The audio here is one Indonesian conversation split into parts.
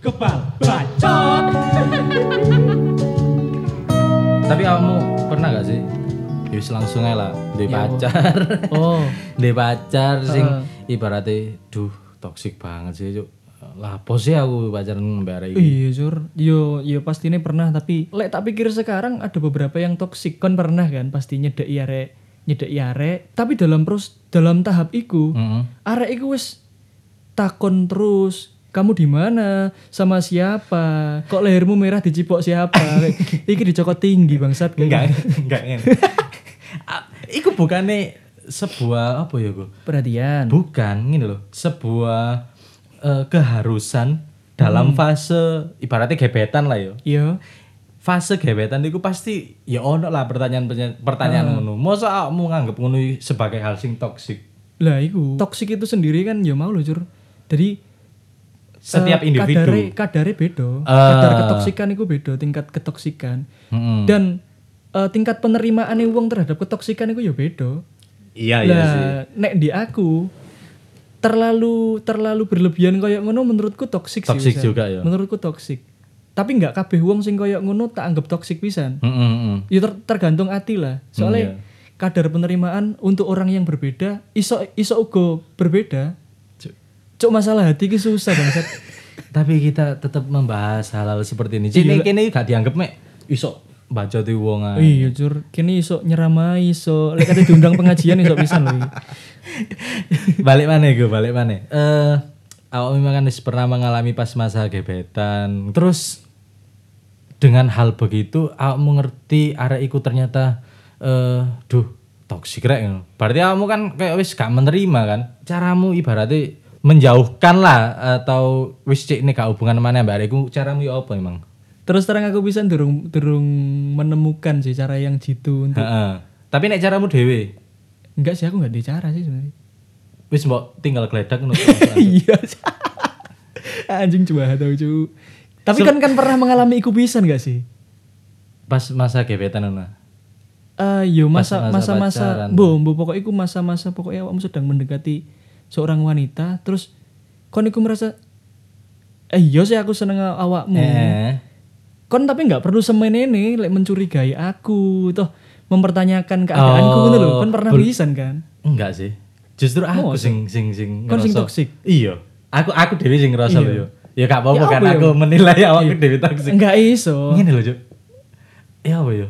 kebal bacot. Tapi kamu pernah gak sih? Yus langsung aja lah, di Ya, pacar. Oh, di pacar sing Heeh. ibaratnya, duh toksik banget sih cuk. Lah apa sih aku pacaran mbak iya sur, yo yo pastinya pernah tapi lek tak pikir sekarang ada beberapa yang toksik kan pernah kan pasti nyedek arek nyedek arek tapi dalam pros dalam tahap iku Heeh. arek iku wis takon terus kamu di mana? Sama siapa? Kok lehermu merah dicipok siapa? Iki dicokot tinggi bangsat Enggak, enggak ngene. Ah, Iku bukannya sebuah apa ya, Gu? perhatian. Bukan, ini loh, sebuah eh, keharusan dalam fase ibaratnya gebetan lah yo. iya. Fase gebetan itu pasti ya ono lah pertanyaan pertanyaan ngono. Masa kamu nganggep ngono sebagai hal sing toksik? lah iku. Toksik itu sendiri kan ya mau loh cur. Jadi Setiap eh, individu. kadare kadare beda Ah. kadar ketoksikan itu beda tingkat ketoksikan Mm-mm. dan eh, tingkat penerimaan wong terhadap ketoksikan itu ya beda Iya iya lah sih. nek di aku terlalu terlalu berlebihan kayak ngono menurutku toksik sih Toksik pisan. juga ya. menurutku toksik tapi nggak kabeh wong sing kayak ngono tak anggap toksik pisan Mm-mm, mm. ya ter- tergantung hati lah soalnya iya. kadar penerimaan untuk orang yang berbeda iso iso ugo berbeda Cuk. masalah hati ki susah bangsat Tapi kita tetap membahas hal-hal seperti ini. Jadi kini gak dianggap mek iso baca di wong ae. iya jur kini iso nyeramai iso lek kate diundang pengajian iso pisan lho iki. balik mana gue balik mana eh awak memang kan pernah mengalami pas masa gebetan terus dengan hal begitu awak mengerti arek iku ternyata eh duh toksik rek berarti kamu kan kayak wis gak menerima kan caramu ibaratnya menjauhkan lah atau wis cek ini gak hubungan mana mbak arek iku caramu ya apa emang? Terus terang aku bisa durung durung menemukan sih cara yang jitu untuk Heeh. tapi nek caramu dewe enggak sih aku nggak ada cara sih sebenarnya. Wis mbok tinggal geledak ngono. Iya. Anjing coba tahu cu tapi kan kan pernah mengalami iku pisan gak sih? Pas masa gebetan ngono Eh yo masa masa masa-masa pacaran. bo bo pokoknya iku masa-masa pokoknya awakmu sedang mendekati seorang wanita terus kon iku merasa eh iya sih aku seneng awakmu eh kon tapi nggak perlu semenene lek mencurigai aku toh mempertanyakan keadaanku Oh, ngono lho kon pernah bel- pisan kan Enggak sih. Justru aku Oh, sing sing sing Kon sing toksik? Iya. Aku aku dewe sing ngerasa Iya. lho yo. Ya gak apa-apa Ya kan aku menilai awakku dewe toksik. enggak iso Ngene lho, Cuk. Ya apa yo?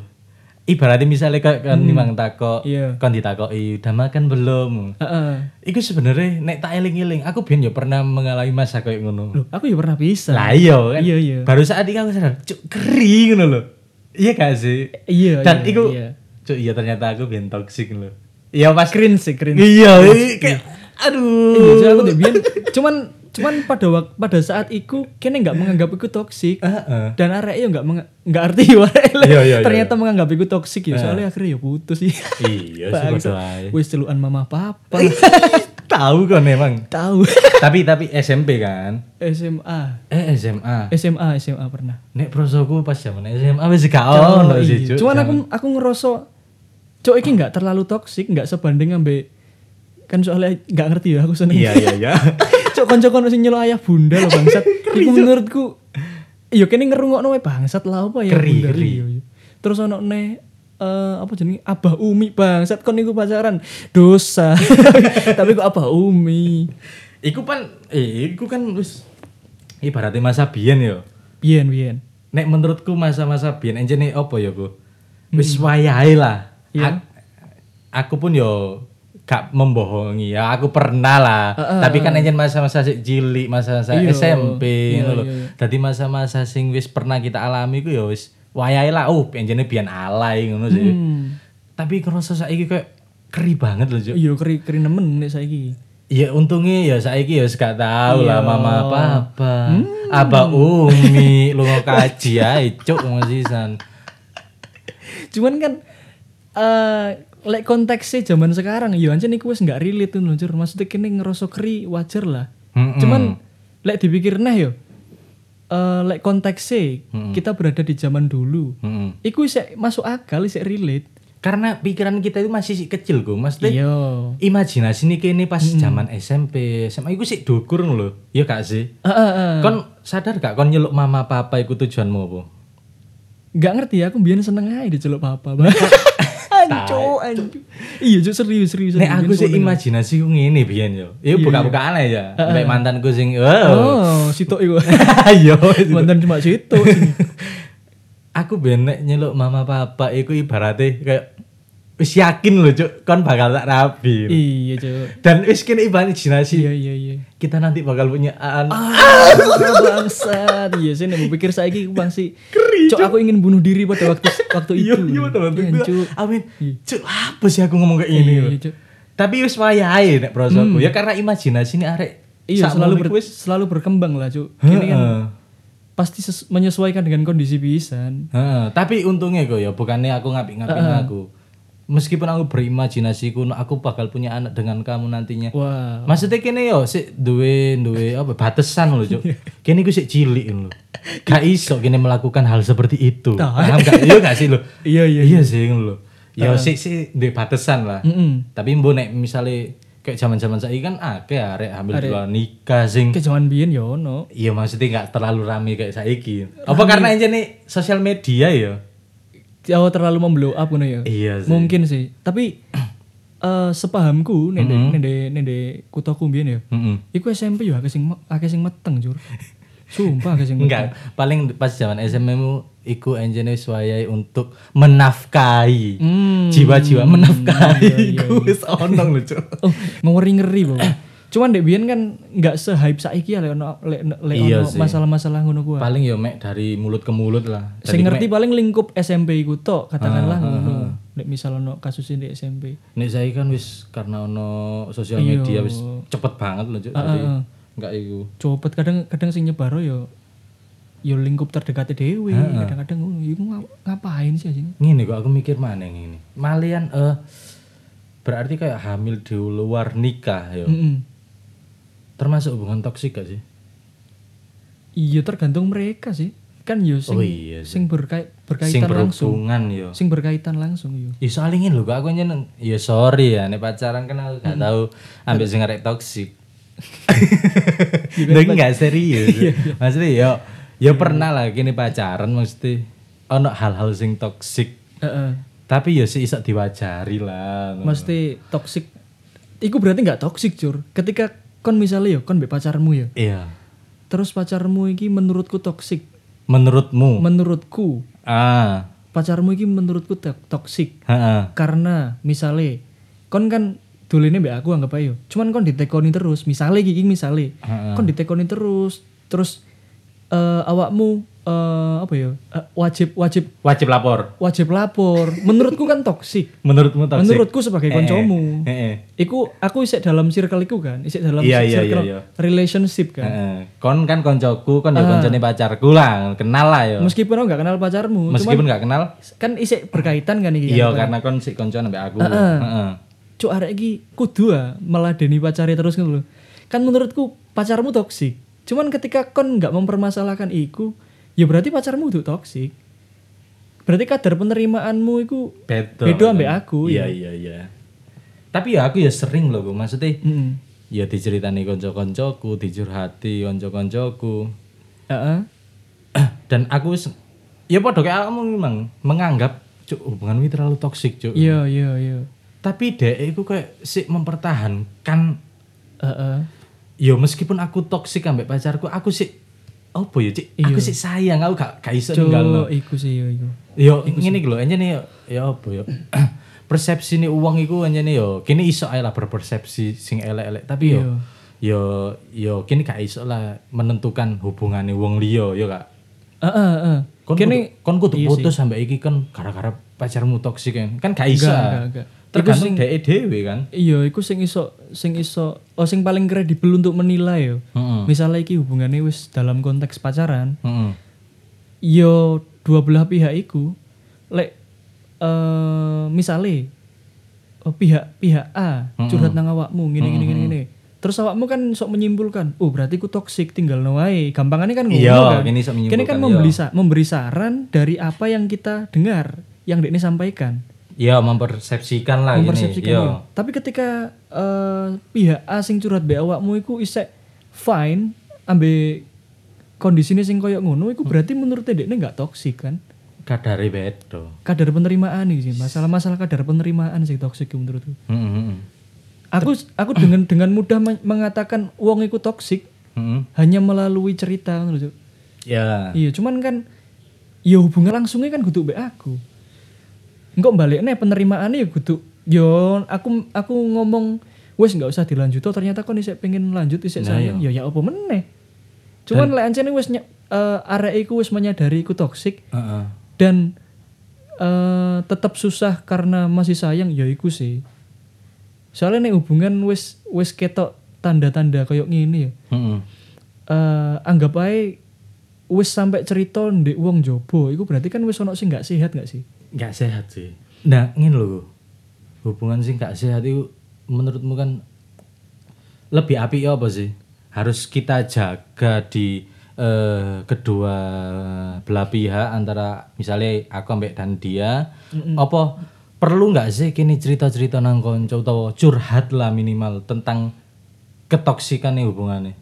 Ibaratnya misalnya kok kan nimang takok, Iya. kon ditakoki udah makan belum? Heeh. Iku sebenarnya nek tak eling-eling, aku biyen yo pernah mengalami masa kayak ngono. Loh, aku ya pernah bisa Lah iya kan. Iya, iya. Baru saat ini aku sadar, cuk kering ngono lho. Iya gak sih? iya Dan iya, iku iya. cuk iya ternyata aku biyen toksik lho. Iya pas cringe sih cringe Iya, iya, kayak aduh. Iya, aku Debian cuman cuman pada waktu pada saat itu kene nggak menganggap itu toksik Heeh. dan arek yo nggak nggak arti. Iya, iya, iya, ternyata menganggap itu toksik ya soalnya akhirnya ya putus sih Iya, sih wis celukan mama papa Tahu kan emang. tahu tapi tapi SMP kan. SMA Eh SMA. SMA SMA pernah Nek prosoku pas zaman SMA wis gak ono iya. sih, Cuk. cuman aku aku ngerasa cok iki nggak terlalu toksik nggak sebanding ambek kan soalnya nggak ngerti ya aku seneng Iya, iya, iya. cok konco-konco sing nyelo ayah bunda loh bangsat iku menurutku iya kene ngerungokno wae bangsat lah apa ya Keri, bunda keri. iya, iya. terus ono ne eh, apa jenenge abah umi bangsat kon iku pacaran dosa tapi kok abah umi Iku kan eh iku kan wis ibaratnya masa biyen yo. biyen biyen Nek menurutku masa-masa biyen enjene apa ya, Bu? Wis wayahe lah. Iya. Ak- aku pun yo gak membohongi. Ya aku pernah lah. Heeh, tapi kan enjen masa-masa cilik masa-masa Iya, SMP iya, ngono lho. iya, dadi masa-masa sing wis pernah kita alami ku ya wis wayahe lah oh enjene biyen alay ngono sih. Hmm. tapi kerasa saiki kayak keri banget loh iya keri keri nemen nek saiki. Ya untungnya ya saiki ya gak tahu lah mama papa, abah umi, lu mau kaji ae cuk masisan. cuman kan eh lek konteksnya zaman sekarang ya aja niku wis nggak relate tuh Jur. maksudnya kini ngerasa keri wajar lah Mm-mm. cuman lek dipikir nah yo eh lek konteksnya kita berada di zaman dulu Mm-mm. iku isek masuk akal isek relate karena pikiran kita itu masih kecil gue maksudnya Iya. imajinasi nih kini pas zaman SMP SMA iku sih dukur lho ya gak sih Heeh, heeh. kon sadar gak kon nyeluk mama papa iku tujuanmu apa Gak ngerti aku biyen seneng aja diceluk papa. Ancu. Iya, Cuk, serius, serius. Nek aku sih imajinasi ku ngene biyen yo. Iku buka-bukaan aja. Mbek mantanku sing oh. Oh, sitok iku. Ayo. Mantan cuma situ. Aku benek nyeluk mama papa iku ibaratnya kayak wis yakin lho cuk kon bakal tak rabi. iya, Cuk. Dan wis kene imajinasi Iya, iya, iya. kita nanti bakal punya anak. Ah, bangsat. Iya sih, nek mau pikir saiki bang sih. Cok, aku ingin bunuh diri pada waktu waktu Iya, itu. iya. Iya, Cuk. Amin. Cuk, apa sih aku ngomong kayak gini? Iya, iya, Cuk. Tapi wis wayahe nek prosoku. Ya karena imajinasi ini arek Iya, selalu ber- selalu berkembang lah, Cuk. Ini kan pasti menyesuaikan dengan kondisi pisan. Heeh, tapi untungnya kok ya bukannya aku ngapik-ngapik aku. Meskipun aku berimajinasi ku aku bakal punya anak dengan kamu nantinya. Wah. Maksudnya kene yo sik duwe duwe apa batasan lho, Cuk. Kene ku sik cilik lho. Gak iso kene melakukan hal seperti itu. Paham gak? Iya gak sih lho? Iya, iya, Iya sih lho. Ya sik sik duwe batasan lah. Mm-mm. Tapi mbok nek misale kayak zaman-zaman saiki kan akeh arek hamil di luar nikah sing Ke zaman biyen ya ono. Iya maksudnya nggak terlalu rame kayak saiki. Apa karena aja nih sosial media ya? Jauh terlalu memblow up ngono ya. Iya sih. Mungkin sih. Tapi eh sepahamku nende nende nende kutaku biyen ya. Mm-mm. Iku SMP yo akeh sing akeh sing meteng, Jur. Sumpah akeh sing meteng. Enggak, paling pas zaman SMA mu iku enjene swayai untuk menafkahi. Hmm. Jiwa-jiwa menafkahi Iya, iya, iku wis ono lho, Cuk. Oh, ngeri-ngeri, Bang. Cuman dek biyen kan nggak se-hype saiki ya lek ono lek lek Iya masalah-masalah ngono kuwi. Paling yo mek dari mulut ke mulut lah. Sing ngerti paling lingkup SMP iku tok, katakanlah Ah, ngono. Nek misal ono kasus di SMP. nek saya kan wis karena ono sosial Iya. media wis cepet banget loh, Cuk. Jadi ah. enggak iku. Copet kadang kadang sing nyebaro yo yo lingkup terdekatnya dewe, kadang-kadang ngono. Iku ngap- ngapain sih anjing? Ngene kok aku mikir mana ngene. Malian eh berarti kayak hamil di luar nikah yo. Mm-mm. Termasuk hubungan toksik gak sih? Iya tergantung mereka sih. Kan yo sing Oh iya sih. sing berkait Sing berkaitan langsung. berhubungan yo. Sing berkaitan langsung yo. Ya ngene lho kok aku nyeneng. Ya sorry ya nek pacaran kan aku gak tahu ambek sing arek toksik. Tapi gak serius. Maksudnya yo yo pernah lah kini pacaran maksudnya ono hal-hal sing toksik. Heeh. Tapi ya sih iso diwajari lah. Mesti toksik. Iku berarti nggak toksik, Cur. Ketika kon misalnya yo kon mbek pacarmu ya. Iya. Terus pacarmu iki menurutku toksik. Menurutmu? Menurutku ah. pacarmu iki menurutku tok- toksik. Karena misalnya kon kan doline mbak aku anggap ayo. Cuman kon ditekoni terus, misalnya gigi misalnya. Kon ditekoni terus, terus eh, awakmu eh, apa ya? eh, wajib wajib Wajib lapor. wajib lapor. Menurutku kan toksik. Menurutmu toksik? Menurutku sebagai koncomu. Heeh. Iku aku isek dalam circle iku kan, isek dalam Iya, iya, circle iya, iya. relationship kan. Heeh. Kon kan koncoku, kon ya Ah. koncone pacarku lah, kenal lah ya. Meskipun aku gak kenal pacarmu, Meskipun gak kenal, kan isek berkaitan kan iki. iya kan. karena kon si konco ambek aku. Heeh. Heeh. Cuk arek iki kudu ah meladeni pacare terus ngono lho. Kan menurutku pacarmu toksik. Cuman ketika kon nggak mempermasalahkan iku, ya berarti pacarmu tuh toksik. Berarti kadar penerimaanmu iku Beda. beda ambek aku Iya, ya. iya, iya. Tapi ya aku ya sering loh, Bu. maksudnya Heeh. ya diceritani konco-koncoku, dicurhati konco-koncoku. Heeh. Dan aku ya padha kayak kamu memang menganggap cuk hubungan ini terlalu toksik, cuk. Iya, iya, iya. Tapi dek iku kayak sik mempertahankan Heeh. ya meskipun aku toksik ambek pacarku, aku sih apa ya, Cik? Aku sih sayang, aku gak gak iso ninggalno. Cuk, iku sih yo iku. Yo ngene iki lho, anjene yo ya apa yo. Persepsi nih uang iku anjene yo kini iso ae lah berpersepsi sing elek-elek, tapi yo yo yo kini gak iso lah menentukan hubungane wong liya yo gak. Heeh, heeh. Kon Kene kudu, kon kudu putus sampai iki kan gara-gara pacarmu toksik kan. Kan gak iso. Enggak, enggak, enggak. Tergantung dhek dhewe kan. iya, iku sing iso sing iso oh sing paling kredibel untuk menilai yo. Heeh. Misalnya iki hubungannya wis dalam konteks pacaran, Heeh. yo dua belah pihak iku lek eh misale oh, pihak pihak A curhat nang awakmu gini gini gini gini terus awakmu kan sok menyimpulkan oh berarti ku toksik tinggal wae gampangannya kan ngono Iya, kan Kini kan memberi sa- memberi saran dari apa yang kita dengar yang Dekne sampaikan Ya mempersepsikan lah mempersepsikan gini. Iya. Tapi ketika eh, pihak A sing curhat be awakmu iku isek fine ambe kondisine sing koyo ngono iku berarti menurut dekne nggak toksik kan? Kadare beda. Kadar penerimaan iki sih, masalah-masalah kadar penerimaan sih toksik menurutku. Heeh, heeh. Aku aku dengan dengan mudah men- mengatakan wong iku toksik Heeh. hanya melalui cerita Cuk. Ya. Iya, cuman kan ya hubungan langsungnya kan kudu mbek aku. Engkau balik nih penerimaannya ya kudu yo aku aku ngomong wes nggak usah dilanjut oh, ternyata kon isek pengen lanjut isek Nah, sayang ya ya apa meneh. Cuman lek ancene wes eh, arek iku wes menyadari iku toksik Heeh. dan eh tetap susah karena masih sayang ya iku sih. Soalnya nih hubungan wes wes ketok tanda-tanda kayak gini ya. Heeh. eh anggap aja wis sampai cerita ndek wong jobo iku berarti kan wis ono sing gak sehat gak sih Nggak sehat sih. Nah, ngene lho. Hubungan sing nggak sehat itu menurutmu kan lebih api apa sih? Harus kita jaga di eh, kedua belah pihak antara misalnya aku ambek dan dia apa perlu nggak sih kini cerita-cerita nang konco utawa curhat lah minimal tentang ketoksikan hubungannya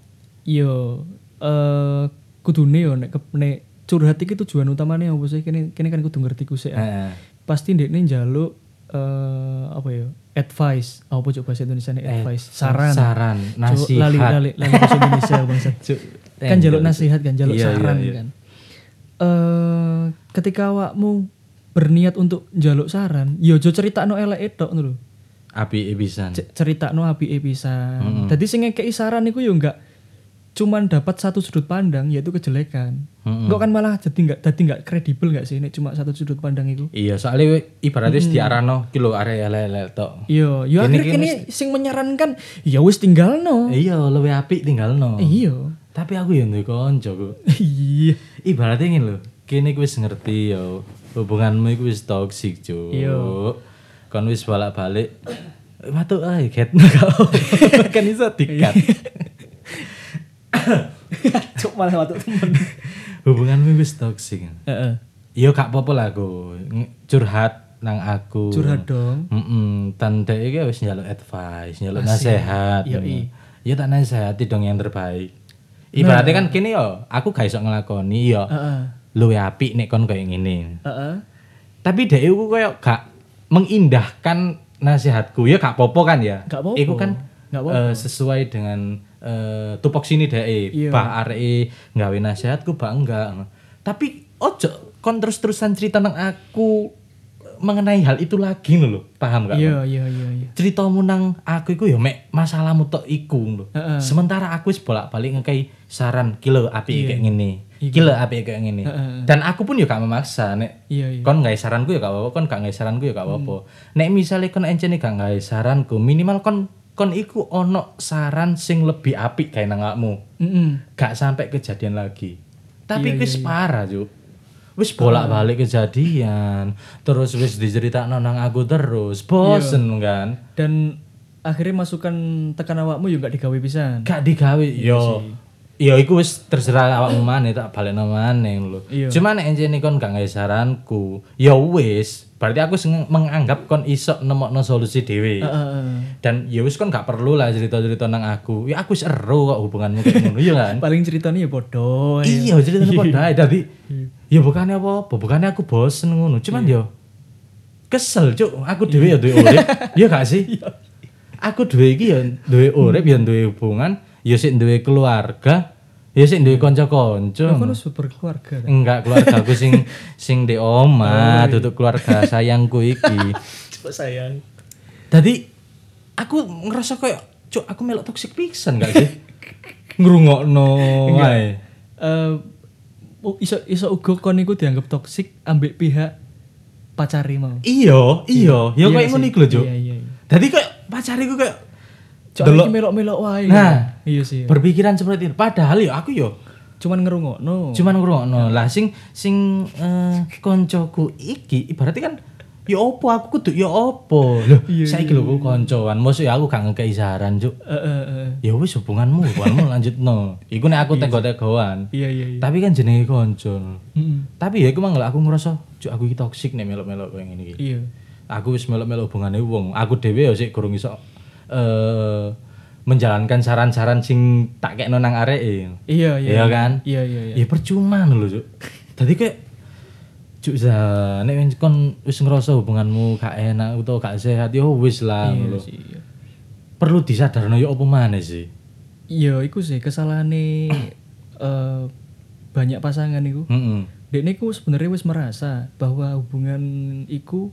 yo eh kudune yo nek nek curhat iki tujuan utamanya apa sih? Kene kene kan kudu ngerti ku sih Heeh. pasti ndekne njaluk eh apa ya advice. Apa coba bahasa Indonesia nih advice saran. saran Coba nasihat. lali lali lali bahasa Indonesia bangsa Cuk, kan eh, jaluk jaluk- nasihat kan jaluk Iya, iya, saran iya. kan. Eh ketika awakmu berniat untuk jaluk saran yo jo cerita no elek ngono lho. Api ebisan C- cerita no api pisan Jadi sing ngekei saran iku yo enggak cuman dapat satu sudut pandang yaitu kejelekan. Mm-mm. Enggak kan malah jadi enggak jadi enggak kredibel enggak sih nek cuma satu sudut pandang itu. Iya, soalnya ibaratnya hmm. diarano ki lho area elek tok. Iya, yo Gini- akhirnya kini sing menyarankan ya wis tinggal no. Iya, luwih apik tinggalno. Iya. Tapi aku ya duwe kanca kok. Iya. Ibaratnya ngene lho, kene ku wis ngerti yo. Hubunganmu iku wis toksik, Cuk. Iya. Kon wis bolak-balik. Matuk ae ket kan iso dikat. Cuk malah waktu temen. Hubunganmu wis toksik. Heeh. Iya gak apa-apa lah aku Ng- curhat nang aku. Curhat dong. Mm tante iki wis njaluk advice, njaluk nasihat. Yoi. Ya tak nasihati dong yang terbaik. Ibaratnya kan kini yo, aku gak iso ngelakoni yo. Heeh. Luwe apik nek kon kayak ngene. Heeh. Tapi dhek iku koyo gak mengindahkan nasihatku. Ya gak apa-apa kan ya. Gak. Iku kan Eh, sesuai dengan eh, tupoksi ini dhek. Iya. Bah areke nggawe nasihatku bah enggak. Tapi ojo kon terus-terusan cerita nang aku mengenai hal itu lagi lho. Paham gak? Iya, iya, iya, iya. ceritamu nang aku iku ya mek masalahmu tok iku lho. Heeh. Sementara aku wis bolak-balik ngekei saran kilo api kayak ngene. Iya. Kilo api kayak ngene. Heeh. Dan aku pun ya gak memaksa nek Iya, iya. kon nggak saranku ya gak apa-apa, kon gak nggak saranku ya gak apa-apa. Nek misalnya kon encene gak nggak saranku, minimal kon kon iku ono saran sing lebih apik kayak nang awakmu. Heeh. Gak sampai kejadian lagi. Tapi Iya, wis iya, iya. parah, Juk. Wis bolak-balik kejadian, terus wis diceritakno nang aku terus, bosen kan. Dan akhirnya masukan tekan awakmu juga digawe pisan. Gak digawe yo. Yo iku wis terserah awakmu maneh tak balekno maneh lho. Iya. Cuma nek encene kon gak ngai saranku, ya wis, berarti aku menganggap kon iso nemokno solusi dhewe. Heeh. Dan ya wis kon gak perlu lah cerita-cerita nang aku. Ya aku wis ero kok hubunganmu kayak ngono ya kan. Paling ceritanya ya bodoh. ya. Iya, ceritanya padha ae dadi. Ya bukannya apa-apa, bukannya aku bosen ngono. Cuman yo kesel, Cuk. Aku dhewe ya duwe urip. Ya gak sih? Aku dhewe iki ya duwe urip, ya duwe hubungan, ya sik duwe keluarga, ya sik duwe kanca-kanca. Kan harus berkeluarga. ta? Enggak keluarga aku sing sing di oma, duduk keluarga sayangku iki. Coba sayang. Dadi aku ngerasa kayak cuk aku melok toxic pisan gak sih? Ngrungokno ae. Eh oh, iso iso uga kon iku dianggap toksik ambek pihak pacare mau. Iya, iya, ya Iya kayak ngono iku lho, Cuk. Iya, iya. Dadi kayak pacariku kayak Cok Delok. iki melok-melok wae. Nah. iya sih. berpikiran seperti itu. Padahal ya aku yo Cuman ngerungokno. cuman ngrungokno. Lah sing sing eh, koncoku iki ibaratnya kan ya opo aku kudu ya opo. Loh, Iya, saiki lho koncoan, mosok ya aku gak ngekei saran, Cuk. Eh, eh, eh. Ya wis hubunganmu, hubunganmu lanjutno. Iku nek aku tego-tegoan. Iya, iya, iya. Tapi kan jenenge konco. Mm-mm. Tapi ya iku mang aku ngerasa, Cuk aku iki toksik nek melok-melok kayak ngene iki. Iya. aku wis melok-melok hubungane wong. Aku dhewe ya sik gurung iso eh menjalankan saran-saran sing tak kekno nang areke. Iya, iya. Iya kan? Iya, iya, iya. Ya percuma lho, Cuk. Dadi kayak Cuk za nek kon wis ngerasa hubunganmu gak enak utawa gak sehat ya wis lah Iya lho. iya. Perlu disadarno ya apa maneh sih? Iya, iku sih kesalahane eh banyak pasangan iku. Heeh. Dekne iku sebenarnya wis merasa bahwa hubungan iku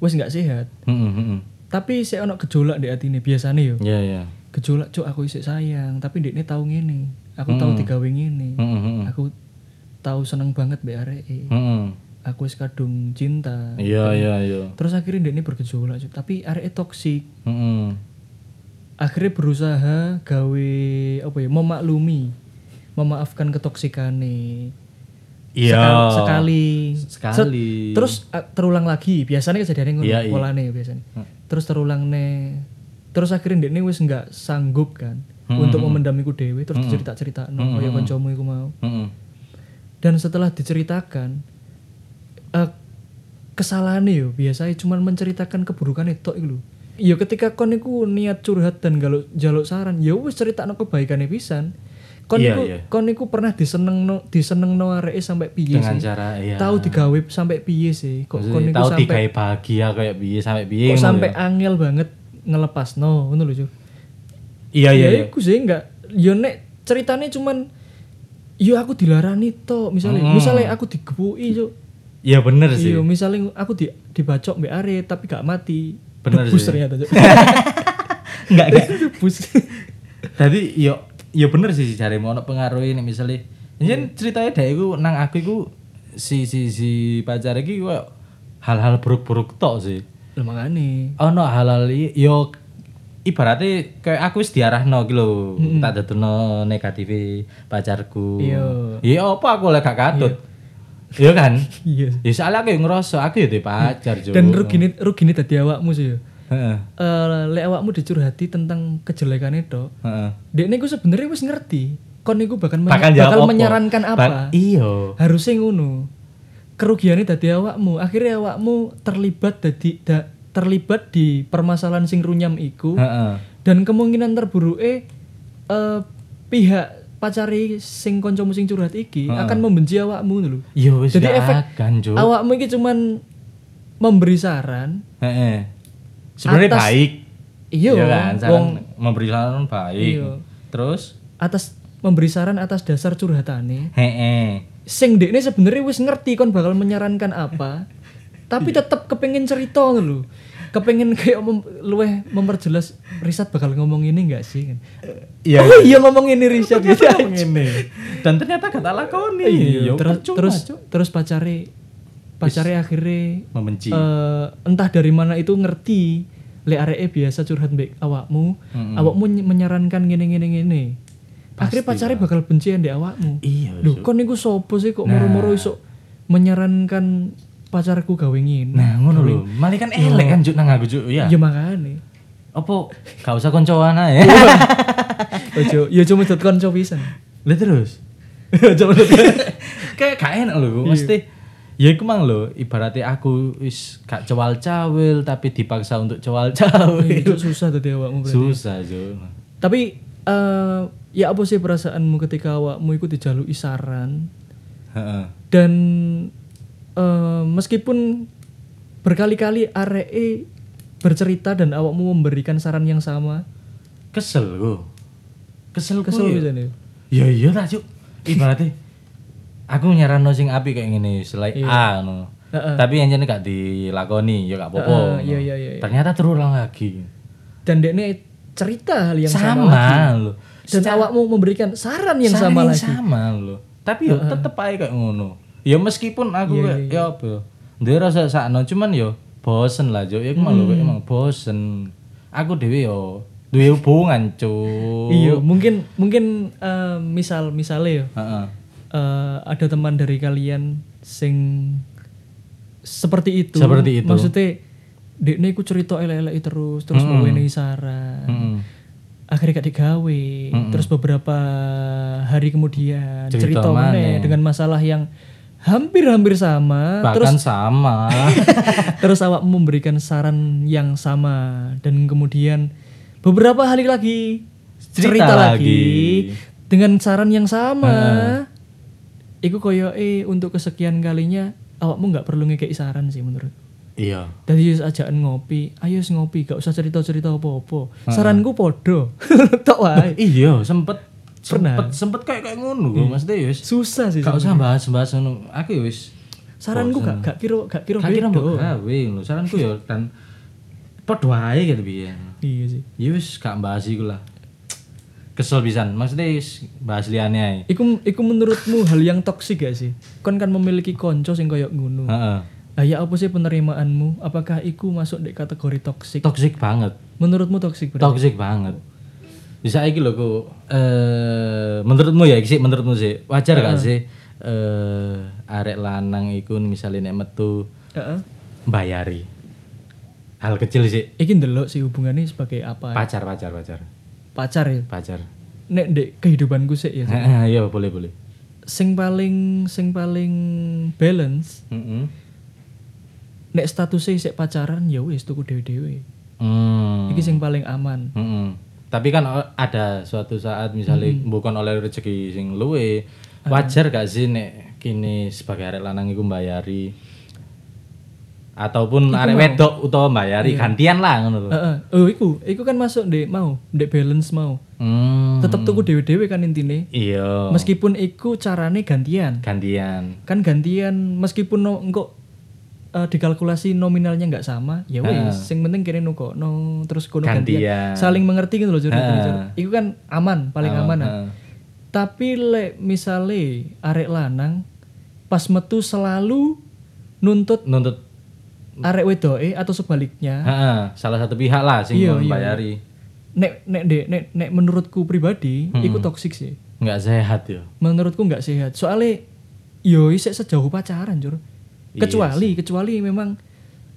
wis nggak sehat. Heeh, heeh. Tapi saya ono gejolak di atine biasane yo. Iya, iya. Gejolak cuk aku isik sayang, tapi dekne tahu ngene. Aku tahu ngene. Heeh, heeh. Aku tahu seneng banget areke. Heeh. Aku wis kadung cinta. Iya, iya, iya. Terus akhirnya dekne bergejolak cuk, tapi areke toksik. Heeh. Akhirnya berusaha gawe apa ya, memaklumi, memaafkan ketoksikane. Iya. Sekal- sekali Sekali. Terus terulang lagi biasanya kejadiannya ngono Iya, iya. polane biasanya terus terulang nih. Terus akhirnya dia wis nggak sanggup kan Hmm, untuk memendam iku dewe terus dicerita cerita no kaya kancamu iku mau. Heeh. dan setelah diceritakan eh kesalahannya yo biasanya cuma menceritakan keburukan itu iku lho. Yo ketika kon iku niat curhat dan galuk jaluk saran ya wis cerita no kebaikannya pisan kon Iya, iku iya. kon iku pernah diseneng no diseneng no areke sampai piye Dengan sih cara iya. tahu digawe sampai piye sih kok kon iku tahu digawe bahagia kayak piye sampai piye kok sampai ya. angel banget ngelepas no ngono lho Cuk. Iya, iya, ya iya. iku sih enggak yo nek ceritanya cuman yo aku dilarani to misalnya Hmm. misalnya aku digepuki Cuk. Iya bener sih. Iya, misalnya aku di dibacok mbak Are tapi gak mati. Bener Debus sih. ternyata. Enggak enggak. Debus. Tadi yo yo bener sih cari mau ono pengaruh ini misalnya. Yen ceritanya dek iku nang aku iku si si si pacar iki koyo hal-hal buruk-buruk tok sih. Lah makane. Ono hal-hal yo ibaratnya kayak aku wis diarahno iki lho, tak dadekno negatif pacarku. Iya. Iya apa aku lek gak katut. Iya kan? Iya. Ya soalnya aku yang ngerasa aku ya pacar Jo. Dan rugine rugine dadi awakmu sih yo. Heeh. Eh lek awakmu dicurhati tentang kejelekan itu, Heeh. dekne ku sebenarnya wis ngerti. Kon niku bakal men- Bakal bakal, jawab apa? menyarankan apa. Ba- iya. Harusnya ngono. Kerugiannya dadi awakmu. Akhirnya awakmu terlibat dadi da- terlibat di permasalahan sing runyam iku. Heeh. dan kemungkinan terburuke eh pihak pacari sing kancamu sing curhat iki akan membenci awakmu lho. Iya wis Jadi efek akan. Awakmu iki cuman memberi saran. Heeh. Sebenarnya baik. Iya, kan? Saran memberi saran baik. Iya. Terus atas memberi saran atas dasar curhatane. heeh. Sing dekne sebenarnya wis ngerti kon bakal menyarankan apa. tapi tetep kepengen cerita lho. Kepengen kayak mem luweh memperjelas riset bakal ngomong ini enggak sih kan. Iya. Oh iya ngomong ini riset gitu. Ngene. Dan ternyata gak tak lakoni. Iya, Ya, terus terus terus pacare pacare akhirnya membenci. eh, entah dari mana itu ngerti le areke biasa curhat mbek awakmu awakmu ny- menyarankan ngene ngene ngene. Akhirnya pacare bakal benci ndek awakmu. Iya. lho kon niku sopo sih kok moro-moro iso menyarankan pacarku gawe ngene? Nah, ngono lho. Malah kan elek kan Juk nang aku Juk. Ya. ya makane. Apa? Gak usah koncoan ae. ojo ya cuma dot konco pisan. Lah terus. Kayak gak enak lho, mesti ya iku mang lho, ibaratnya aku wis gak cewal-cawil tapi dipaksa untuk cewal-cawil. itu susah tadi awakmu berarti Susah, Jo. Tapi eh ya apa sih perasaanmu ketika awakmu ikut dijaluki saran Heeh. dan eh, meskipun berkali-kali aree bercerita dan awakmu memberikan saran yang sama, Kesel ku. Kesel kesel ya. bisa nih. Ya iya lah, Cuk. Ibaratnya aku nyaranno sing apik kayak ngene, selain A no. Heeh. Tapi yang jenis gak dilakoni, ya gak apa-apa. Heeh, no. iya, iya, iya, iya. Ternyata terulang lagi. Dan dekne cerita hal yang sama, sama loh. Dan awakmu memberikan saran yang Saran sama yang lagi. sama loh. Tapi yo tetep aja kayak ngono. Ya meskipun aku Iya, kayak ya apa ya. Dia rasa sakno cuman yo bosen lah Jo. Ya aku malu Hmm. emang bosen. Aku dhewe yo duwe hubungan, Cuk. Iya, mungkin mungkin eh, misal misalnya ya Heeh. Eh, ada teman dari kalian sing seperti itu. Seperti itu. Maksudnya dekne iku cerita elek-elek terus terus Mm-mm. mewenehi saran. Heeh. Akhirnya gak digawe. Terus beberapa hari kemudian Cerita cerita maneh. meneh dengan masalah yang hampir-hampir sama Bahkan sama. terus awak memberikan saran yang sama dan kemudian beberapa hari lagi Cerita cerita, lagi. lagi. dengan saran yang sama iku koyo eh untuk kesekian kalinya awakmu nggak perlu ngekei saran sih menurut iya. Tadi yus ajaan ngopi, ayo yus ngopi, gak usah cerita-cerita apa-apa. Saranku podo. Tok wae. Iya, sempet Pernah. sempet sempet kayak kayak ngono gue Mas Deus. Susah sih. Gak usah bahas-bahas ngono. Aku ya wis Saranku gak gak kira gak kira gak kira gawe ngono. Saranku ya dan padha wae gitu biyen. Iya sih. Ya wis gak bahas iku lah. Kesel pisan. Maksudnya bahas liyane ae. Iku iku menurutmu hal yang toksik gak sih? Kon kan memiliki konco sing koyo ngono. Heeh. Lah ya apa sih penerimaanmu? Apakah iku masuk di kategori toksik? Toksik banget. Menurutmu toksik berarti? Toksik banget. Bisa iki lho ku eh menurutmu ya iki sih menurutmu sih wajar gak sih eh arek lanang iku misalnya nek metu Heeh. bayari. Hal kecil sih. Iki ndelok sih hubungannya sebagai apa? Pacar, pacar, pacar. Pacar ya. Pacar. Nek dek kehidupanku sih ya. Iya, boleh, boleh. Sing paling sing paling balance Heeh. nek statusnya sik pacaran ya wis tuku dhewe-dhewe. Hmm. Iki sing paling aman. Heeh. Tapi kan o- ada suatu saat misalnya Hmm. bukan oleh rezeki sing luwe, wajar gak sih nek kini sebagai arek lanang iku mbayari ataupun arek wedok utawa mbayari gantian lah ngono lho. Heeh. Oh iku, iku kan masuk ndek mau, ndek balance mau. Hmm. Tetep tuku dhewe-dhewe kan intine. Iya. Meskipun iku carane gantian. gantian. Kan gantian meskipun no, engko eh, dikalkulasi nominalnya nggak sama, ya wis, sing penting kene nuko no terus kono gantian. Gantian. Saling mengerti gitu loh. Heeh. Jur. Iku kan aman, paling aman. ah. Heeh. Tapi lek misale arek lanang pas metu selalu nuntut Nuntut arek wedoke atau sebaliknya. Heeh, salah satu pihak lah sing Iya, iya. membayari. Nek nek dek nek nek menurutku pribadi Hmm. iku toksik sih. Nggak sehat ya. Menurutku nggak sehat. Soalnya yo isek sejauh pacaran, Jur. Iya Kecuali kecuali memang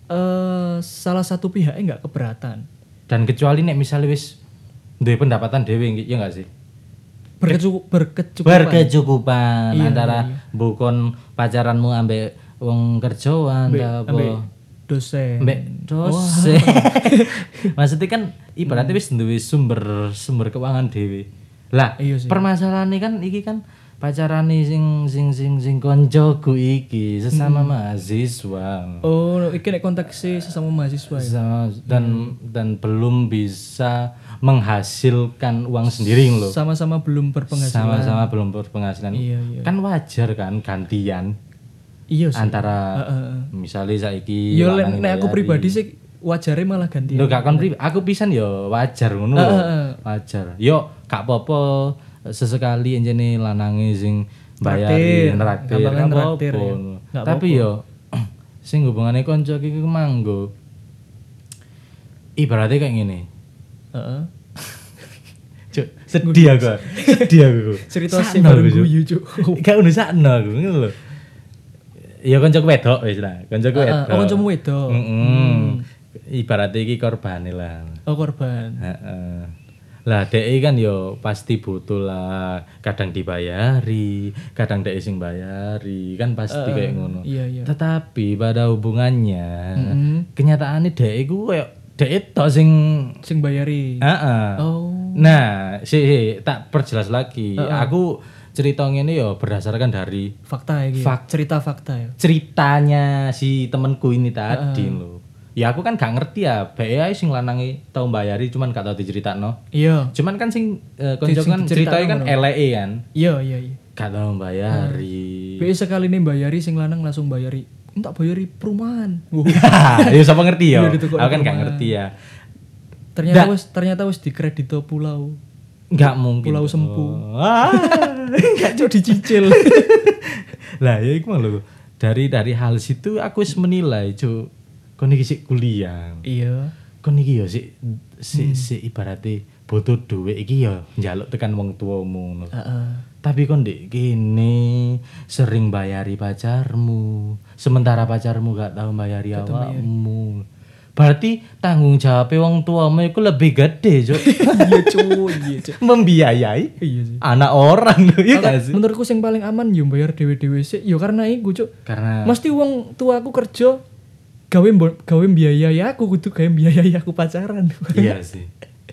eh salah satu pihaknya nggak keberatan. Dan kecuali nek misalnya wis duwe pendapatan dhewe ya enggak sih? Berkecukup berkecukupan. berkecukupan Iya, antara bukan pacaranmu ambek wong kerjaan Ambek- ta ambek apa dosen. ambek dosen maksudnya kan ibaratnya wis duwe sumber sumber keuangan dhewe lah Iya sih. permasalahannya kan iki kan pacarane sing sing sing sing koncoku iki sesama mahasiswa Oh, iki nek konteksnya sesama mahasiswa ya. Dan dan belum bisa menghasilkan uang sendiri loh Sama-sama belum berpenghasilan. sama-sama belum berpenghasilan Iya, iya. kan wajar kan gantian Iya sih. antara Heeh, heeh. misalnya saiki Yo nek aku bayari. pribadi sih wajarnya malah ganti. Lho gak kon aku pisan yo wajar ngono lho. Wajar. Yo gak apa-apa sesekali enjene lanange sing bayari Traktir. gak traktir ya. Tapi yo sing hubungane kanca iki manggo. Ibaratnya kayak gini. Heeh. Cuk, sedih aku. sedih aku. Cerita sing aku, Cuk. guyu, Cuk. Gak ono sakno aku ngono lho. Ya kancaku wedok wis lah, kancaku Heeh, wedok. oh, kancamu wedok. Heeh. Ibaratnya iki korbane lah. Oh korban. Heeh. Lah dek kan yo pasti butuh lah, kadang dibayari, kadang dek sing bayari, kan pasti kayak ngono. Iya iya. Tetapi pada hubungannya, Mm-mm. kenyataannya dek iku koyo dek tok sing Sing bayari. Heeh. Oh. Nah, si, si, tak perjelas lagi. Aku cerita ini yo berdasarkan dari Fakta ya gitu. Fak- Cerita fakta ya. ceritanya si temenku ini tadi loh. Ya aku kan gak ngerti ya, ae sing lanange tau bayari cuman gak tau diceritakno. Iya. Cuman kan sing uh, konco kan ceritanya kan eleke kan. Iya iya iya. Gak tau bayari. Bi sekali nih bayari sing lanang langsung bayari. Entak bayari perumahan. Wuh. ya siapa ngerti ya? Iya, Aku kan gak ngerti ya. ternyata wis ternyata wis dikredito pulau. Gak mungkin. Pulau Sempu. Ah. Gak cok dicicil. lah ya iku lho. Dari dari hal situ aku wis menilai, Cuk. Kon iki sik kuliah. iya. Kon iki ya sik sik Hmm. sik ibaratnya butuh duit iki ya njaluk tekan wong tuamu ngono. Heeh. Tapi kon dek gini sering bayari pacarmu, sementara pacarmu gak tahu bayari awakmu. Berarti tanggung jawab wong tuamu itu lebih gede, Cuk. Iya cuy, iya cuy. Membiayai Iya sih. anak orang lho, iya gak sih? menurutku yang paling aman yo bayar dewe-dewe sih. Yo karena iku cuk. Karena Mesti wong tuaku kerja gawe gawe biayai aku kudu gawe biayai aku pacaran. iya sih.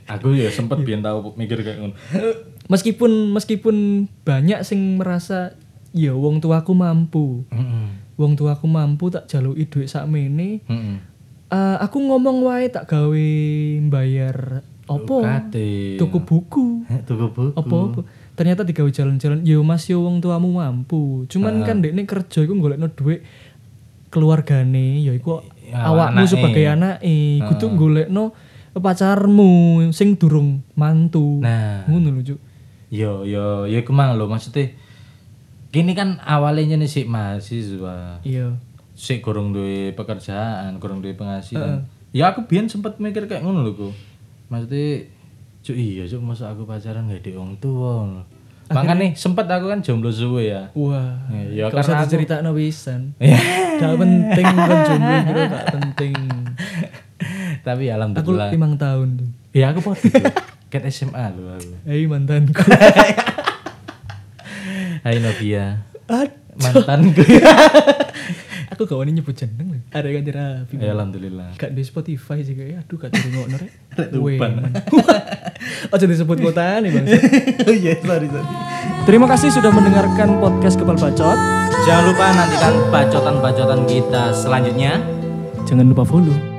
Aku ya sempet biyen tau mikir kayak ngono. meskipun meskipun banyak sing merasa ya wong tuaku mampu. Heeh. Wong tuaku mampu tak jaluki dhuwit sakmene. Heeh. Eh, aku ngomong wae tak gawe bayar opo? Tuku buku. Tuku buku. Apa-apa. Ternyata digawe jalan-jalan. Yo Mas yo wong tuamu mampu. Cuman kan dekne kerja iku golekno dhuwit keluargane ya iku Ya, awakmu sebagai anake kudu golekno pacarmu sing durung mantu. Nah. Ngono lho, Cuk. Yo yo yo kemang lho maksudnya gini kan awalnya nih sih mahasiswa Iya. Sik gorong duwe pekerjaan gorong duwe penghasilan ya aku biyen sempet mikir kayak ngono lho ku maksudnya cuk iya cuk masa aku pacaran gak di wong makanya sempet aku kan jomblo suwe ya Wah. Ya, gak karena usah aku- diceritakno pisan. Ya. Gak penting kan jomblo bro, gak penting. tapi Aku alhamdulillah limang tahun tuh. ya aku Cuk. ket SMA lho aku Hei mantanku. Hai Novia mantanku aku gak wani nyebut jeneng lho. Ada ganti rapi. ya alhamdulillah Gak di Spotify sih kayak aduh gak turu ngono rek. Tuban. Aja disebut kota nih bang. oh iya sorry sorry Terima kasih sudah mendengarkan podcast Kepal Bacot. jangan lupa nantikan bacotan-bacotan kita selanjutnya Jangan lupa follow.